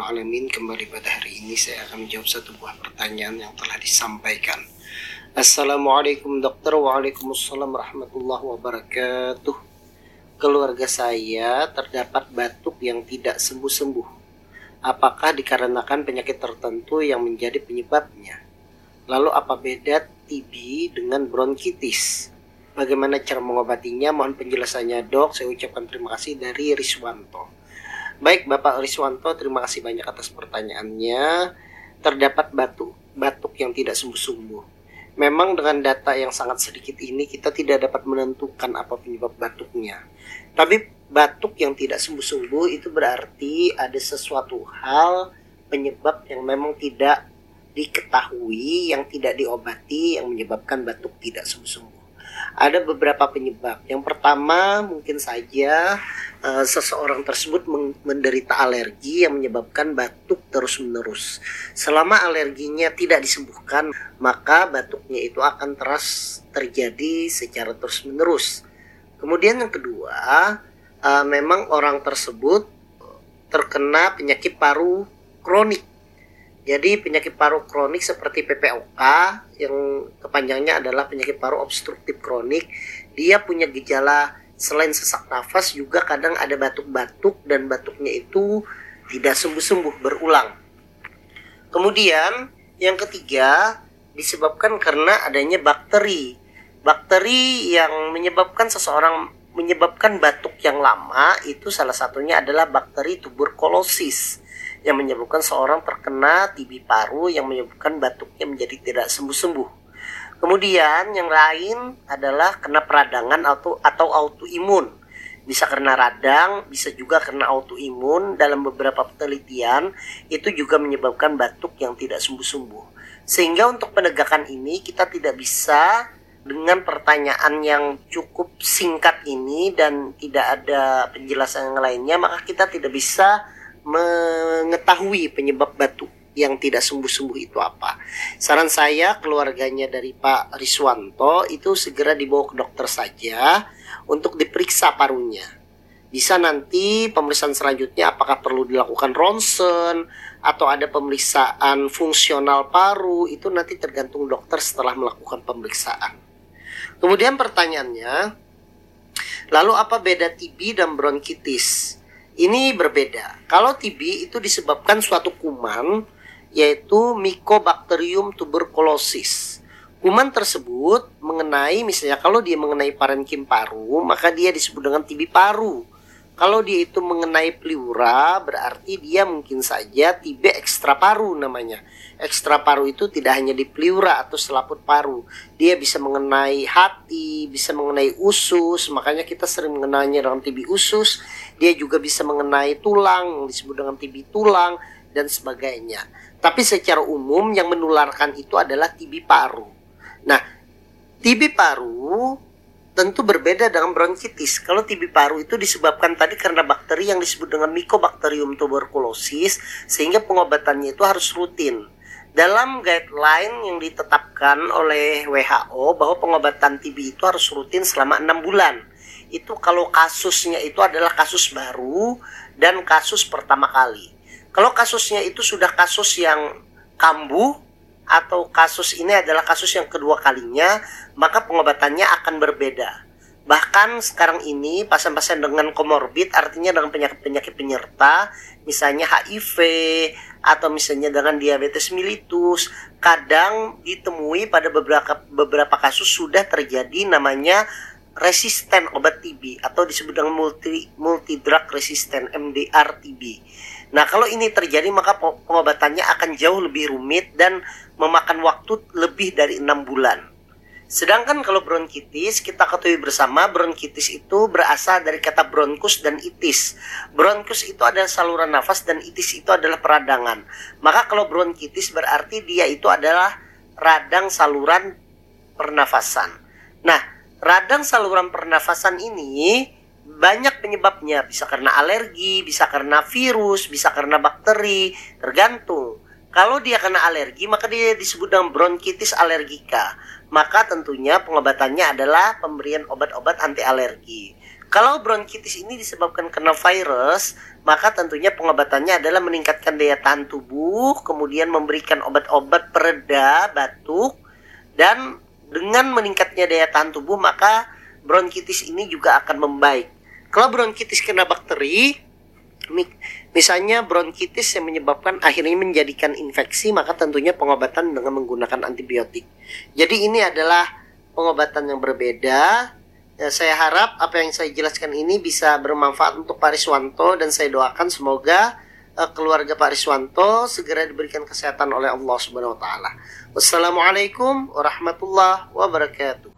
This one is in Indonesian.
Alamin Kembali pada hari ini saya akan menjawab satu buah pertanyaan yang telah disampaikan Assalamualaikum dokter Waalaikumsalam warahmatullahi wabarakatuh Keluarga saya terdapat batuk yang tidak sembuh-sembuh Apakah dikarenakan penyakit tertentu yang menjadi penyebabnya? Lalu apa beda TB dengan bronkitis? Bagaimana cara mengobatinya? Mohon penjelasannya dok. Saya ucapkan terima kasih dari Riswanto. Baik Bapak Riswanto, terima kasih banyak atas pertanyaannya. Terdapat batuk, batuk yang tidak sembuh-sembuh. Memang dengan data yang sangat sedikit ini kita tidak dapat menentukan apa penyebab batuknya. Tapi batuk yang tidak sembuh-sembuh itu berarti ada sesuatu hal penyebab yang memang tidak diketahui, yang tidak diobati, yang menyebabkan batuk tidak sembuh-sembuh ada beberapa penyebab. Yang pertama mungkin saja uh, seseorang tersebut menderita alergi yang menyebabkan batuk terus-menerus. Selama alerginya tidak disembuhkan, maka batuknya itu akan terus terjadi secara terus-menerus. Kemudian yang kedua, uh, memang orang tersebut terkena penyakit paru kronik jadi penyakit paru kronik seperti PPOK yang kepanjangnya adalah penyakit paru obstruktif kronik, dia punya gejala selain sesak nafas juga kadang ada batuk-batuk dan batuknya itu tidak sembuh-sembuh berulang. Kemudian yang ketiga disebabkan karena adanya bakteri. Bakteri yang menyebabkan seseorang menyebabkan batuk yang lama itu salah satunya adalah bakteri tuberkulosis yang menyebabkan seorang terkena TB paru yang menyebabkan batuknya menjadi tidak sembuh-sembuh. Kemudian yang lain adalah kena peradangan atau atau autoimun. Bisa karena radang, bisa juga karena autoimun. Dalam beberapa penelitian itu juga menyebabkan batuk yang tidak sembuh-sembuh. Sehingga untuk penegakan ini kita tidak bisa dengan pertanyaan yang cukup singkat ini dan tidak ada penjelasan yang lainnya maka kita tidak bisa mengetahui penyebab batuk yang tidak sembuh-sembuh itu apa. Saran saya keluarganya dari Pak Riswanto itu segera dibawa ke dokter saja untuk diperiksa parunya. Bisa nanti pemeriksaan selanjutnya apakah perlu dilakukan ronsen atau ada pemeriksaan fungsional paru itu nanti tergantung dokter setelah melakukan pemeriksaan. Kemudian pertanyaannya, lalu apa beda TB dan bronkitis? Ini berbeda. Kalau TB itu disebabkan suatu kuman yaitu Mycobacterium tuberculosis. Kuman tersebut mengenai misalnya kalau dia mengenai parenkim paru, maka dia disebut dengan TB paru. Kalau dia itu mengenai pleura, berarti dia mungkin saja TB ekstra paru namanya. Ekstra paru itu tidak hanya di pleura atau selaput paru. Dia bisa mengenai hati, bisa mengenai usus, makanya kita sering mengenainya dengan TB usus. Dia juga bisa mengenai tulang, disebut dengan TB tulang, dan sebagainya. Tapi secara umum yang menularkan itu adalah TB paru. Nah, TB paru tentu berbeda dengan bronkitis. Kalau TB paru itu disebabkan tadi karena bakteri yang disebut dengan Mycobacterium tuberculosis sehingga pengobatannya itu harus rutin. Dalam guideline yang ditetapkan oleh WHO bahwa pengobatan TB itu harus rutin selama enam bulan. Itu kalau kasusnya itu adalah kasus baru dan kasus pertama kali. Kalau kasusnya itu sudah kasus yang kambuh atau kasus ini adalah kasus yang kedua kalinya, maka pengobatannya akan berbeda. Bahkan sekarang ini pasien-pasien dengan komorbid artinya dengan penyakit-penyakit penyerta, misalnya HIV atau misalnya dengan diabetes mellitus, kadang ditemui pada beberapa beberapa kasus sudah terjadi namanya resisten obat TB atau disebut dengan multi multi drug resistant MDR TB. Nah, kalau ini terjadi maka pengobatannya akan jauh lebih rumit dan memakan waktu lebih dari enam bulan. Sedangkan kalau bronkitis, kita ketahui bersama bronkitis itu berasal dari kata bronkus dan itis. Bronkus itu adalah saluran nafas dan itis itu adalah peradangan. Maka kalau bronkitis berarti dia itu adalah radang saluran pernafasan. Nah, radang saluran pernafasan ini banyak penyebabnya. Bisa karena alergi bisa karena virus bisa karena bakteri. Tergantung. Kalau dia kena alergi maka dia disebut dengan bronkitis alergika. Maka tentunya pengobatannya adalah pemberian obat-obat anti alergi Kalau bronkitis ini disebabkan karena virus, maka tentunya pengobatannya adalah meningkatkan daya tahan tubuh, kemudian memberikan obat-obat pereda batuk, dan dengan meningkatnya daya tahan tubuh, maka bronkitis ini juga akan membaik. Kalau bronkitis kena bakteri, misalnya bronkitis yang menyebabkan akhirnya menjadikan infeksi, maka tentunya pengobatan dengan menggunakan antibiotik. Jadi ini adalah pengobatan yang berbeda Ya, saya harap apa yang saya jelaskan ini bisa bermanfaat untuk Pak Riswanto dan saya doakan semoga uh, keluarga Pak Riswanto segera diberikan kesehatan oleh Allah Subhanahu wa taala. Wassalamualaikum warahmatullahi wabarakatuh.